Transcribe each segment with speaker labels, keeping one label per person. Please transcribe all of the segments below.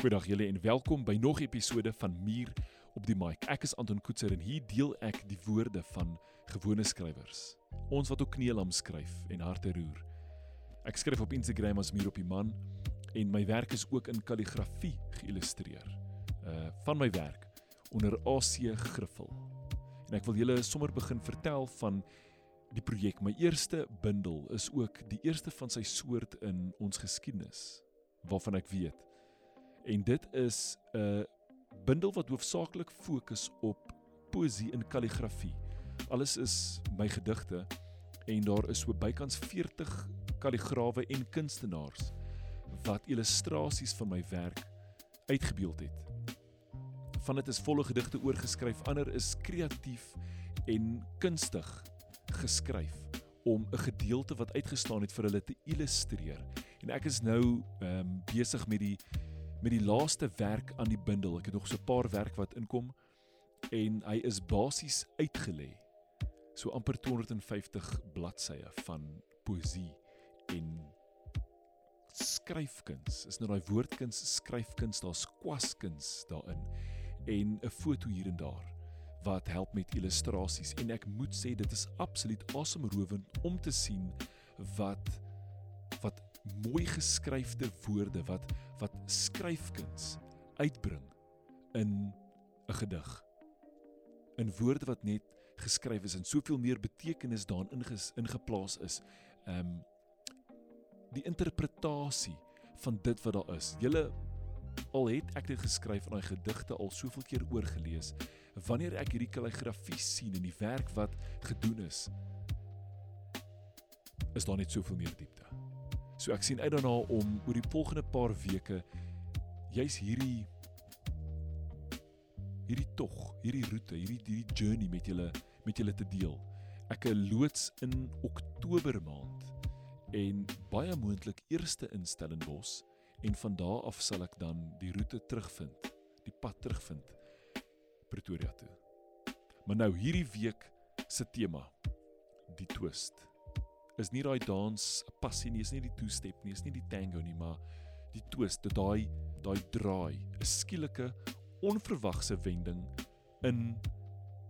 Speaker 1: Goeiedag julle en welkom by nog 'n episode van Muur op die mic. Ek is Anton Koetser en hier deel ek die woorde van gewone skrywers. Ons wat ook kneelam skryf en harte roer. Ek skryf op Instagram as Muur op die man en my werk is ook in kalligrafie geïllustreer. Uh van my werk onder AC Griffel. En ek wil julle sommer begin vertel van die projek. My eerste bundel is ook die eerste van sy soort in ons geskiedenis waarvan ek weet. En dit is 'n bundel wat hoofsaaklik fokus op poesie en kalligrafie. Alles is my gedigte en daar is so bykans 40 kalligrawe en kunstenaars wat illustrasies van my werk uitgebeeld het. Van dit is volle gedigte oorgeskryf, ander is kreatief en kunstig geskryf om 'n gedeelte wat uitgestaan het vir hulle te illustreer. En ek is nou ehm um, besig met die met die laaste werk aan die bundel. Ek het nog so 'n paar werk wat inkom en hy is basies uitgelê. So amper 250 bladsye van poësie en skryfkuns. Is nou daai woordkuns, skryfkuns, daar's kwaskuns daarin en 'n foto hier en daar wat help met illustrasies en ek moet sê dit is absoluut asemrowend om te sien wat wat mooi geskryfde woorde wat wat skryfkuns uitbring in 'n gedig. In woorde wat net geskryf is en soveel meer betekenis daarin ingeplaas is. Ehm um, die interpretasie van dit wat daar is. Julle al het ek dit geskryf en daai gedigte al soveel keer oorgelees. Wanneer ek hierdie kalligrafie sien en die werk wat gedoen is, is daar net soveel meer diepte. So ek sien uit daarna om oor die volgende paar weke juis hierdie hierdie tog, hierdie roete, hierdie hierdie journey met julle met julle te deel. Ek loods in Oktober maand en baie moontlik eerste in Stellenbosch en van daar af sal ek dan die roete terugvind, die pad terugvind Pretoria toe. Maar nou hierdie week se tema, die twist is nie daai dans passie nie, is nie die two step nie, is nie die tango nie, maar die twist, daai daai draai, 'n skielike onverwagse wending in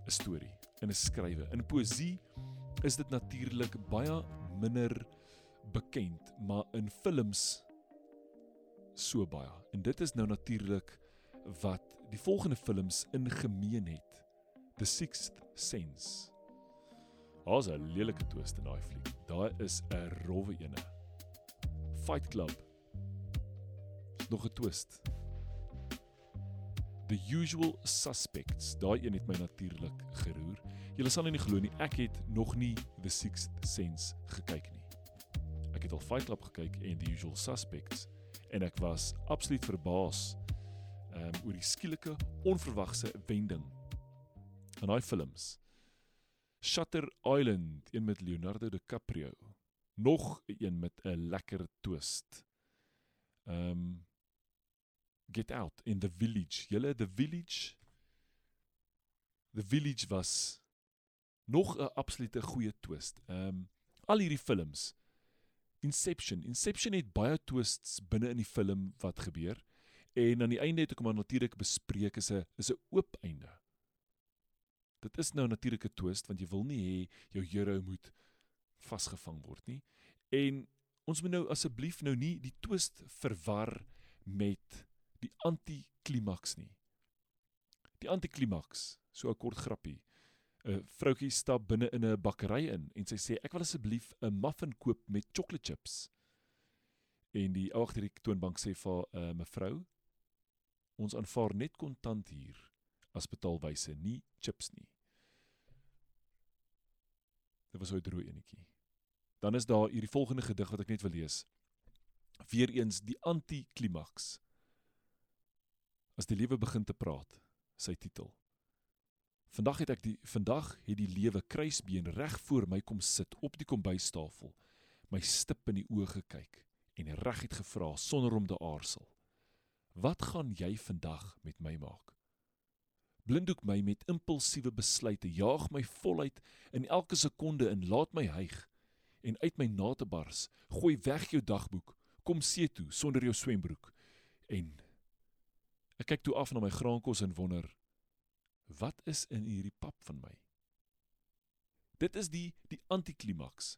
Speaker 1: 'n storie, in 'n skrywe. In poësie is dit natuurlik baie minder bekend, maar in films so baie. En dit is nou natuurlik wat die volgende films in gemeen het. The Sixth Sense. Daar's 'n lelike twist in daai fliek. Daar is 'n rowwe ene. Fight Club. Nog 'n twist. The Usual Suspects. Daai een het my natuurlik geroer. Julle sal nie glo nie, ek het nog nie The Sixth Sense gekyk nie. Ek het al Fight Club gekyk en The Usual Suspects en ek was absoluut verbaas ehm um, oor die skielike onverwagse wending in daai films. Shutter Island, een met Leonardo DiCaprio. Nog een met 'n lekker twist. Um Get Out in The Village. Julle The Village. The Village was nog 'n absolute goeie twist. Um al hierdie films Inception. Inception het baie twists binne in die film wat gebeur. En aan die einde het ek hom natuurlik bespreek is 'n is 'n oop einde. Dit is nou 'n twist want jy wil nie hê jou hero moet vasgevang word nie. En ons moet nou asseblief nou nie die twist verwar met die anti-klimaks nie. Die anti-klimaks, so 'n kort grappie. 'n Vroutjie stap binne in 'n bakkery in en sy sê ek wil asseblief 'n muffin koop met chocolate chips. En die ou agter die toonbank sê vir 'n uh, mevrou ons aanvaar net kontant hier as betaalwyse, nie chips nie. Dit was 'n droë enetjie. Dan is daar hierdie volgende gedig wat ek net wil lees. Weereens die anti-klimaks. As die lewe begin te praat, sy titel. Vandag het ek die vandag het die lewe kruisbeen reg voor my kom sit op die kombuistafel, my stip in die oë gekyk en reg het gevra sonder om te aarsel. Wat gaan jy vandag met my maak? Blinddoek my met impulsiewe besluite, jaag my voluit in elke sekonde en laat my hyg en uit my na te bars, gooi weg jou dagboek, kom see toe sonder jou swembroek en Ek kyk toe af na my graankos en wonder wat is in hierdie pap van my? Dit is die die antiklimaks.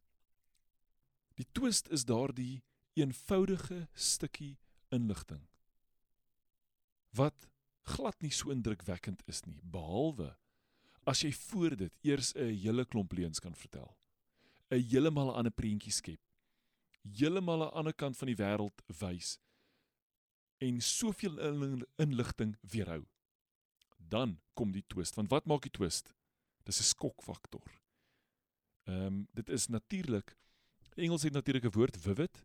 Speaker 1: Die twist is daardie eenvoudige stukkie inligting wat glad nie so indrukwekkend is nie behalwe as jy voor dit eers 'n hele klomp leuns kan vertel. 'n Heeltemal 'n ander prentjie skep. Heeltemal 'n ander kant van die wêreld wys en soveel inligting weerhou. Dan kom die twist. Want wat maak die twist? Dis 'n skokfaktor. Ehm um, dit is natuurlik Engels het natuurlik 'n woord vivid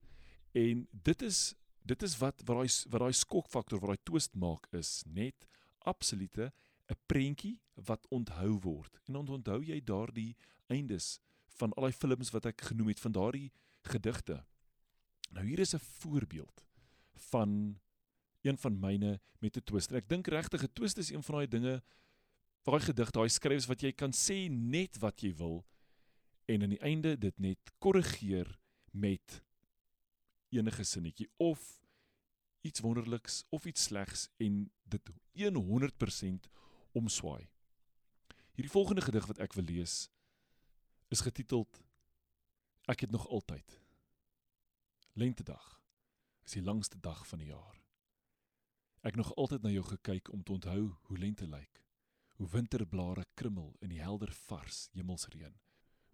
Speaker 1: en dit is dit is wat wat daai wat daai skokfaktor wat daai twist maak is net absolute 'n prentjie wat onthou word. En dan onthou jy daardie eindes van al daai films wat ek genoem het van daardie gedigte. Nou hier is 'n voorbeeld van een van myne met 'n twist. En ek dink regtig 'n twist is een van daai dinge daai gedig, daai skryfs wat jy kan sê net wat jy wil en aan die einde dit net korrigeer met enige sinnetjie of iets wonderliks of iets slegs en dit 100% omswaai. Hierdie volgende gedig wat ek wil lees is getiteld Ek het nog altyd. Lentedag is die langste dag van die jaar. Ek nog altyd na jou gekyk om te onthou hoe lente lyk. Hoe winterblare krummel in die helder vars hemelsreën.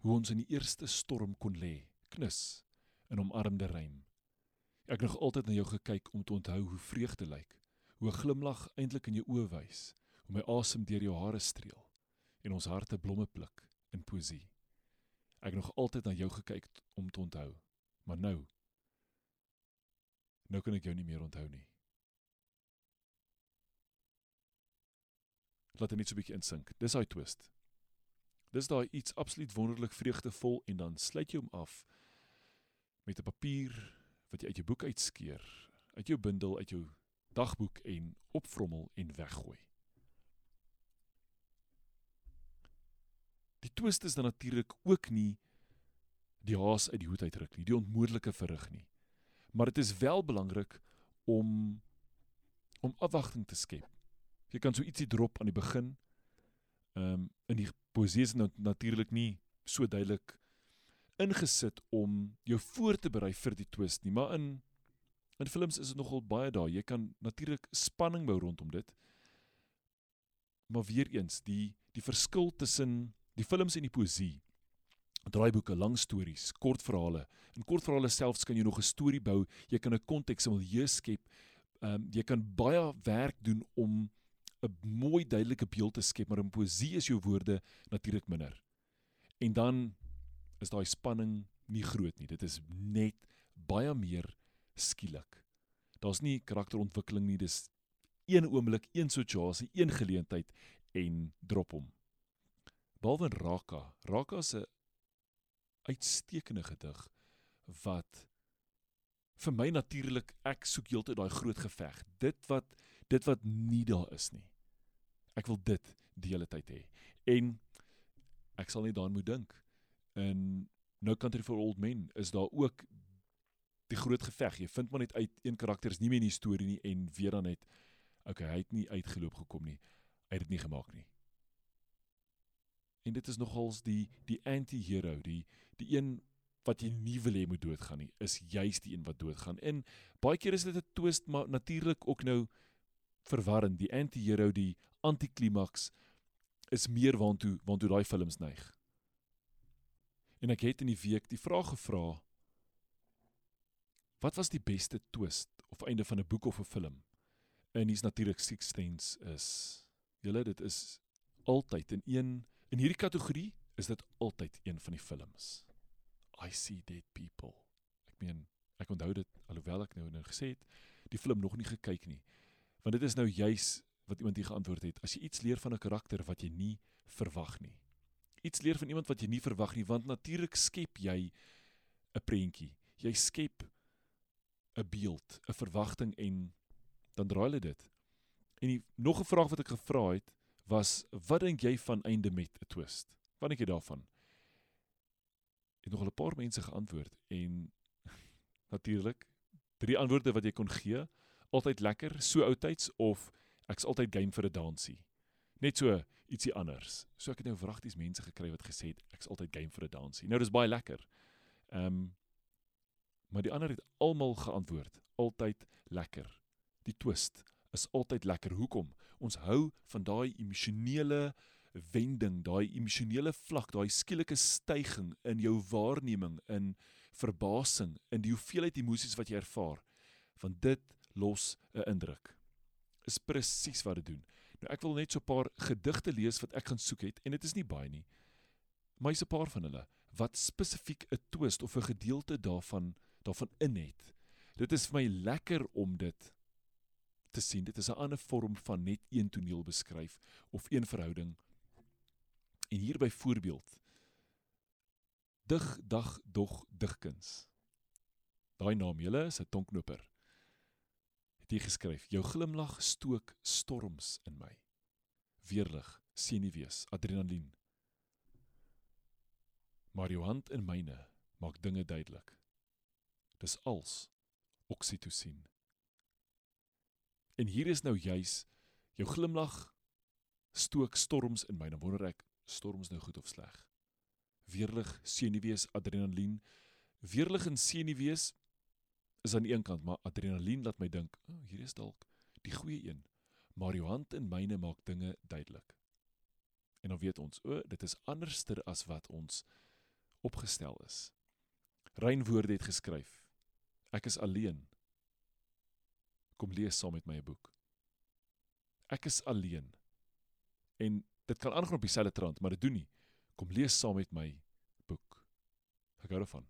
Speaker 1: Hoe ons in die eerste storm kon lê, knus in omarmde reën. Ek nog altyd na jou gekyk om te onthou hoe vreugde lyk. Hoe 'n glimlag eintlik in jou oë wys hoe my asem deur jou hare streel en ons harte blomme pluk in poesie. Ek nog altyd na jou gekyk om te onthou, maar nou nou kan ek jou nie meer onthou nie. Laat dit net so 'n bietjie insink. Dis daai twist. Dis daai iets absoluut wonderlik vreugdevol en dan sluit jy hom af met 'n papier wat jy uit jou boek uitskeer, uit jou bundel, uit jou dagboek en opvrommel en weggooi. Die twist is dan natuurlik ook nie die haas uit die hoed uitruk nie, die onmoontlike verrig nie. Maar dit is wel belangrik om om afwagting te skep. Jy kan so ietsie drop aan die begin. Ehm um, in die poesie is nou natuurlik nie so duidelik ingesit om jou voor te berei vir die twist nie, maar in in films is dit nogal baie daar. Jy kan natuurlik spanning bou rondom dit. Maar weer eens, die die verskil tussen die films en die poësie draaiboeke, lang stories, kortverhale. In kortverhale selfs kan jy nog 'n storie bou, jy kan 'n konteks, 'n milieu skep. Ehm um, jy kan baie werk doen om 'n mooi duidelike beeld te skep, maar in poësie is jou woorde natuurlik minder. En dan is daai spanning nie groot nie. Dit is net baie meer skielik. Daar's nie karakterontwikkeling nie, dis een oomblik, een situasie, een geleentheid en drop hom. Behalwe Raka. Raka se uitstekende gedig wat vir my natuurlik ek soek heeltyd daai groot geveg. Dit wat dit wat nie daar is nie. Ek wil dit die hele tyd hê. En ek sal net daaraan moet dink. In No Country for Old Men is daar ook die groot geveg. Jy vind maar net uit een karakter is nie meer in die storie nie en weer dan net okay, hy het nie uitgeloop gekom nie. Hy het dit nie gemaak nie en dit is nogals die die anti-hero, die die een wat jy nie wil hê moet doodgaan nie, is juis die een wat doodgaan. En baie keer is dit 'n twist, maar natuurlik ook nou verwarrend. Die anti-hero, die antiklimaks is meer waantoe waantoe daai films neig. En ek het in die week die vraag gevra: Wat was die beste twist of einde van 'n boek of 'n film? En hier's natuurlik Six Sense is. Julle dit is altyd in een In hierdie kategorie is dit altyd een van die films. I see dead people. Ek meen, ek onthou dit alhoewel ek nou nou gesê het die film nog nie gekyk nie. Want dit is nou juis wat iemand hier geantwoord het. As jy iets leer van 'n karakter wat jy nie verwag nie. Iets leer van iemand wat jy nie verwag nie, want natuurlik skep jy 'n prentjie. Jy skep 'n beeld, 'n verwagting en dan draai hulle dit. En die, nog 'n vraag wat ek gevra het, was wat dink jy van einde met 'n twist? Wat dink jy daarvan? Het nog 'n paar mense geantwoord en natuurlik drie antwoorde wat jy kon gee, altyd lekker, so oudtyds of ek's altyd game vir 'n dansie. Net so ietsie anders. So ek het nou wragties mense gekry wat gesê het ek's altyd game vir 'n dansie. Nou dis baie lekker. Ehm um, maar die ander het almal geantwoord, altyd lekker. Die twist is altyd lekker. Hoekom? Ons hou van daai emosionele wending, daai emosionele vlak, daai skielike stygings in jou waarneming, in verbasing, in die hoeveelheid emosies wat jy ervaar. Want dit los 'n indruk. Is presies wat dit doen. Nou ek wil net so 'n paar gedigte lees wat ek gaan soek het en dit is nie baie nie. Maar is 'n paar van hulle wat spesifiek 'n twist of 'n gedeelte daarvan daarvan in het. Dit is vir my lekker om dit te sien. Dit is 'n ander vorm van net een toneel beskryf of een verhouding. En hier byvoorbeeld dig dag dog digkuns. Daai naam julle is 'n tonknoper. Het jy geskryf: Jou glimlag stook storms in my. Weerlig, senuwees, adrenalien. Maar jou hand in myne maak dinge duidelik. Dis als oksitosien. En hier is nou juis jou glimlag stook storms in my. Dan wonder ek, storms nou goed of sleg? Weerlig, senuwees, adrenalien. Weerlig en senuwees is aan die een kant, maar adrenalien laat my dink, oh, hier is dalk die goeie een. Maar jou hand in myne maak dinge duidelik. En dan weet ons, o, dit is anderster as wat ons opgestel is. Rein woorde het geskryf. Ek is alleen kom lees saam met my 'n boek. Ek is alleen. En dit kan aangaan op dieselfde trant, maar dit doen nie. Kom lees saam met my boek. Ek hou daarvan.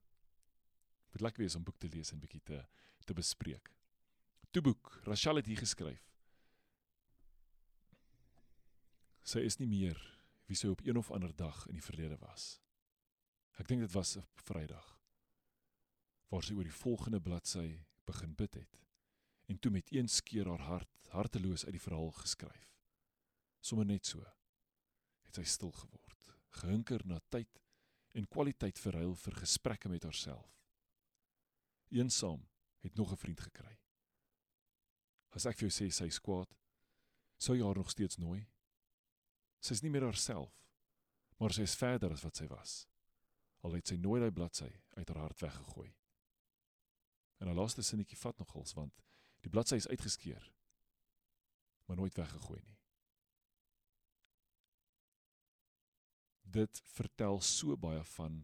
Speaker 1: Dit lekker wees om boek te lees en bietjie te te bespreek. Toe boek, Rachel het hier geskryf. Sy is nie meer wie sy op een of ander dag in die verlede was. Ek dink dit was 'n Vrydag. Waar sy oor die volgende bladsy begin bid het en toe met een skeer haar hart harteloos uit die verhaal geskryf. Sommige net so het sy stil geword, gehunker na tyd en kwaliteit verruil vir gesprekke met haarself. Eensaam het nog 'n vriend gekry. As ek vir jou sê sy is kwaad, sou jy haar nog steeds nooi? Sy is nie meer haarself, maar sy is verder as wat sy was. Al het sy nooit daai bladsy uit haar hart weggegooi. En haar laaste sinnetjie vat nogals want Die bladsy is uitgeskeur, maar nooit weggegooi nie. Dit vertel so baie van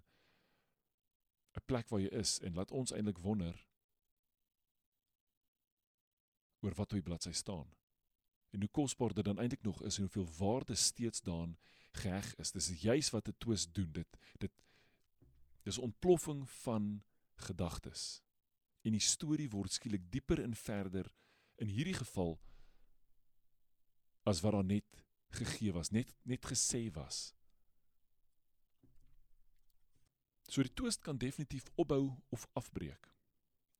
Speaker 1: plek waar jy is en laat ons eintlik wonder oor wat op die bladsy staan. En hoe kosbaar dit dan eintlik nog is en hoeveel waarde steeds daarin geheg is. Dis juis wat 'n twis doen. Dit dit dis ontploffing van gedagtes en die storie word skielik dieper en verder in hierdie geval as wat daar net gegee was, net net gesê was. So die twist kan definitief opbou of afbreek.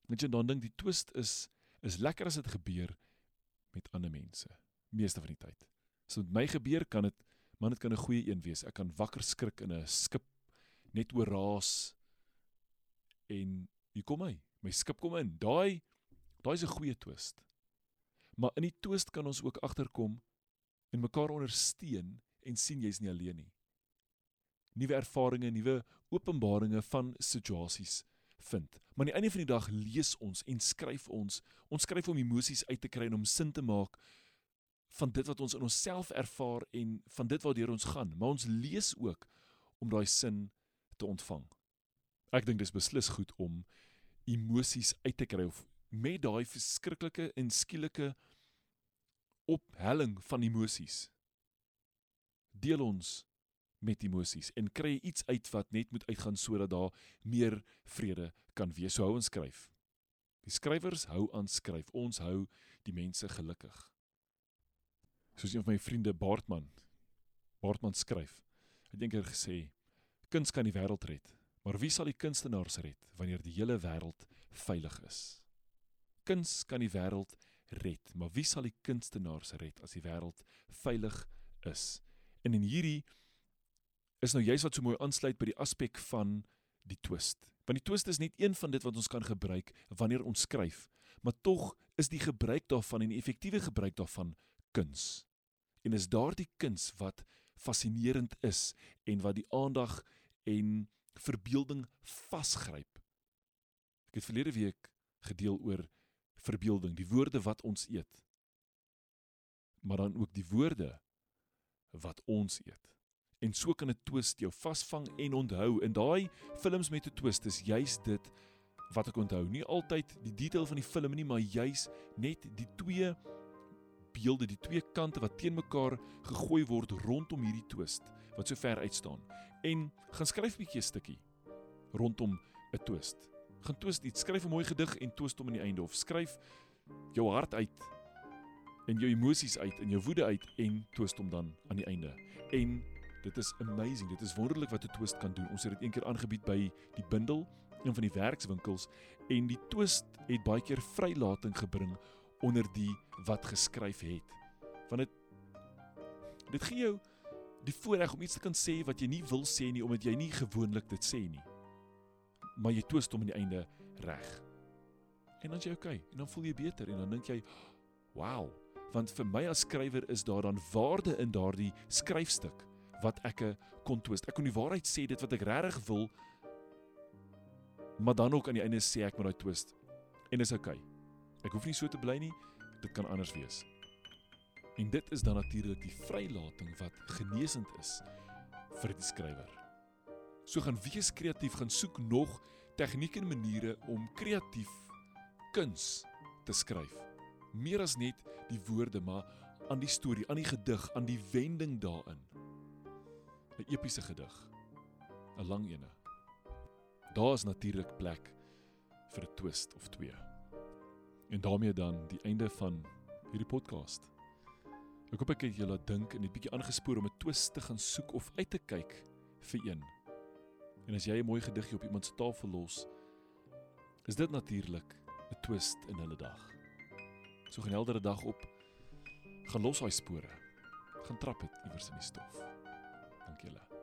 Speaker 1: Net jy dan dink die twist is is lekker as dit gebeur met ander mense, meeste van die tyd. So met my gebeur kan dit man dit kan 'n goeie een wees. Ek kan wakker skrik in 'n skip net oor raas en hier kom hy my skip kom in. Daai daai is 'n goeie twist. Maar in die twist kan ons ook agterkom en mekaar ondersteun en sien jy's nie alleen nie. Nuwe ervarings, nuwe openbarings van situasies vind. Maar aan die einde van die dag lees ons en skryf ons. Ons skryf om emosies uit te kry en om sin te maak van dit wat ons in onsself ervaar en van dit waartoe ons gaan. Maar ons lees ook om daai sin te ontvang. Ek dink dis beslis goed om emosies uit te kry of met daai verskriklike en skielike ophelling van emosies deel ons met emosies en kry iets uit wat net moet uitgaan sodat daar meer vrede kan wees. So hou ons skryf. Die skrywers hou aan skryf. Ons hou die mense gelukkig. Soos een van my vriende Baartman Baartman skryf. Hy dink hy het gesê kuns kan die wêreld red. Maar wie sal die kunstenaars red wanneer die hele wêreld veilig is? Kuns kan die wêreld red, maar wie sal die kunstenaars red as die wêreld veilig is? En in hierdie is nou juist wat so mooi aansluit by die aspek van die twist. Want die twist is net een van dit wat ons kan gebruik wanneer ons skryf, maar tog is die gebruik daarvan en die effektiewe gebruik daarvan kuns. En is daardie kuns wat fascinerend is en wat die aandag en verbeelding vasgryp. Ek het verlede week gedeel oor verbeelding, die woorde wat ons eet. Maar dan ook die woorde wat ons eet. En so kan 'n twist jou vasvang en onthou. In daai films met 'n twist is juis dit wat ek onthou. Nie altyd die detail van die film nie, maar juis net die twee beelde, die twee kante wat teen mekaar gegooi word rondom hierdie twist wat so ver uitstaan. En gaan skryf 'n bietjie 'n stukkie rondom 'n twist. Gaan twist iets, skryf 'n mooi gedig en twist hom aan die einde of skryf jou hart uit en jou emosies uit en jou woede uit en twist hom dan aan die einde. En dit is amazing. Dit is wonderlik wat 'n twist kan doen. Ons het dit eendag aangebied by die bundel een van die werkswinkels en die twist het baie keer vrylating gebring onder die wat geskryf het. Want dit dit gee jou die voorreg om iets te kan sê wat jy nie wil sê nie omdat jy nie gewoonlik dit sê nie. Maar jy twist hom aan die einde reg. En dan is jy okay en dan voel jy beter en dan dink jy, "Wow." Want vir my as skrywer is daar dan waarde in daardie skryfstuk wat ek kon twist. Ek kon die waarheid sê dit wat ek regtig wil maar dan ook aan die einde sê ek met daai twist en is okay. Ek hoef nie so te bly nie. Dit kan anders wees. En dit is dan natuurlik die vrylating wat genesend is vir die skrywer. So gaan wees kreatief, gaan soek nog tegnieke en maniere om kreatief kuns te skryf. Meer as net die woorde, maar aan die storie, aan die gedig, aan die wending daarin. 'n Epiese gedig. 'n Lang ene. Daar is natuurlik plek vir 'n twist of twee. En daarmee dan die einde van hierdie podcast. Ek hoop ek het julle dink en 'n bietjie aangespoor om 'n twist te gaan soek of uit te kyk vir een. En as jy 'n mooi gediggie op iemand se tafel los, is dit natuurlik 'n twist in hulle dag. So 'n heldere dag op gaan los daai spore. Gaan trap dit iewers in die stof. Killer.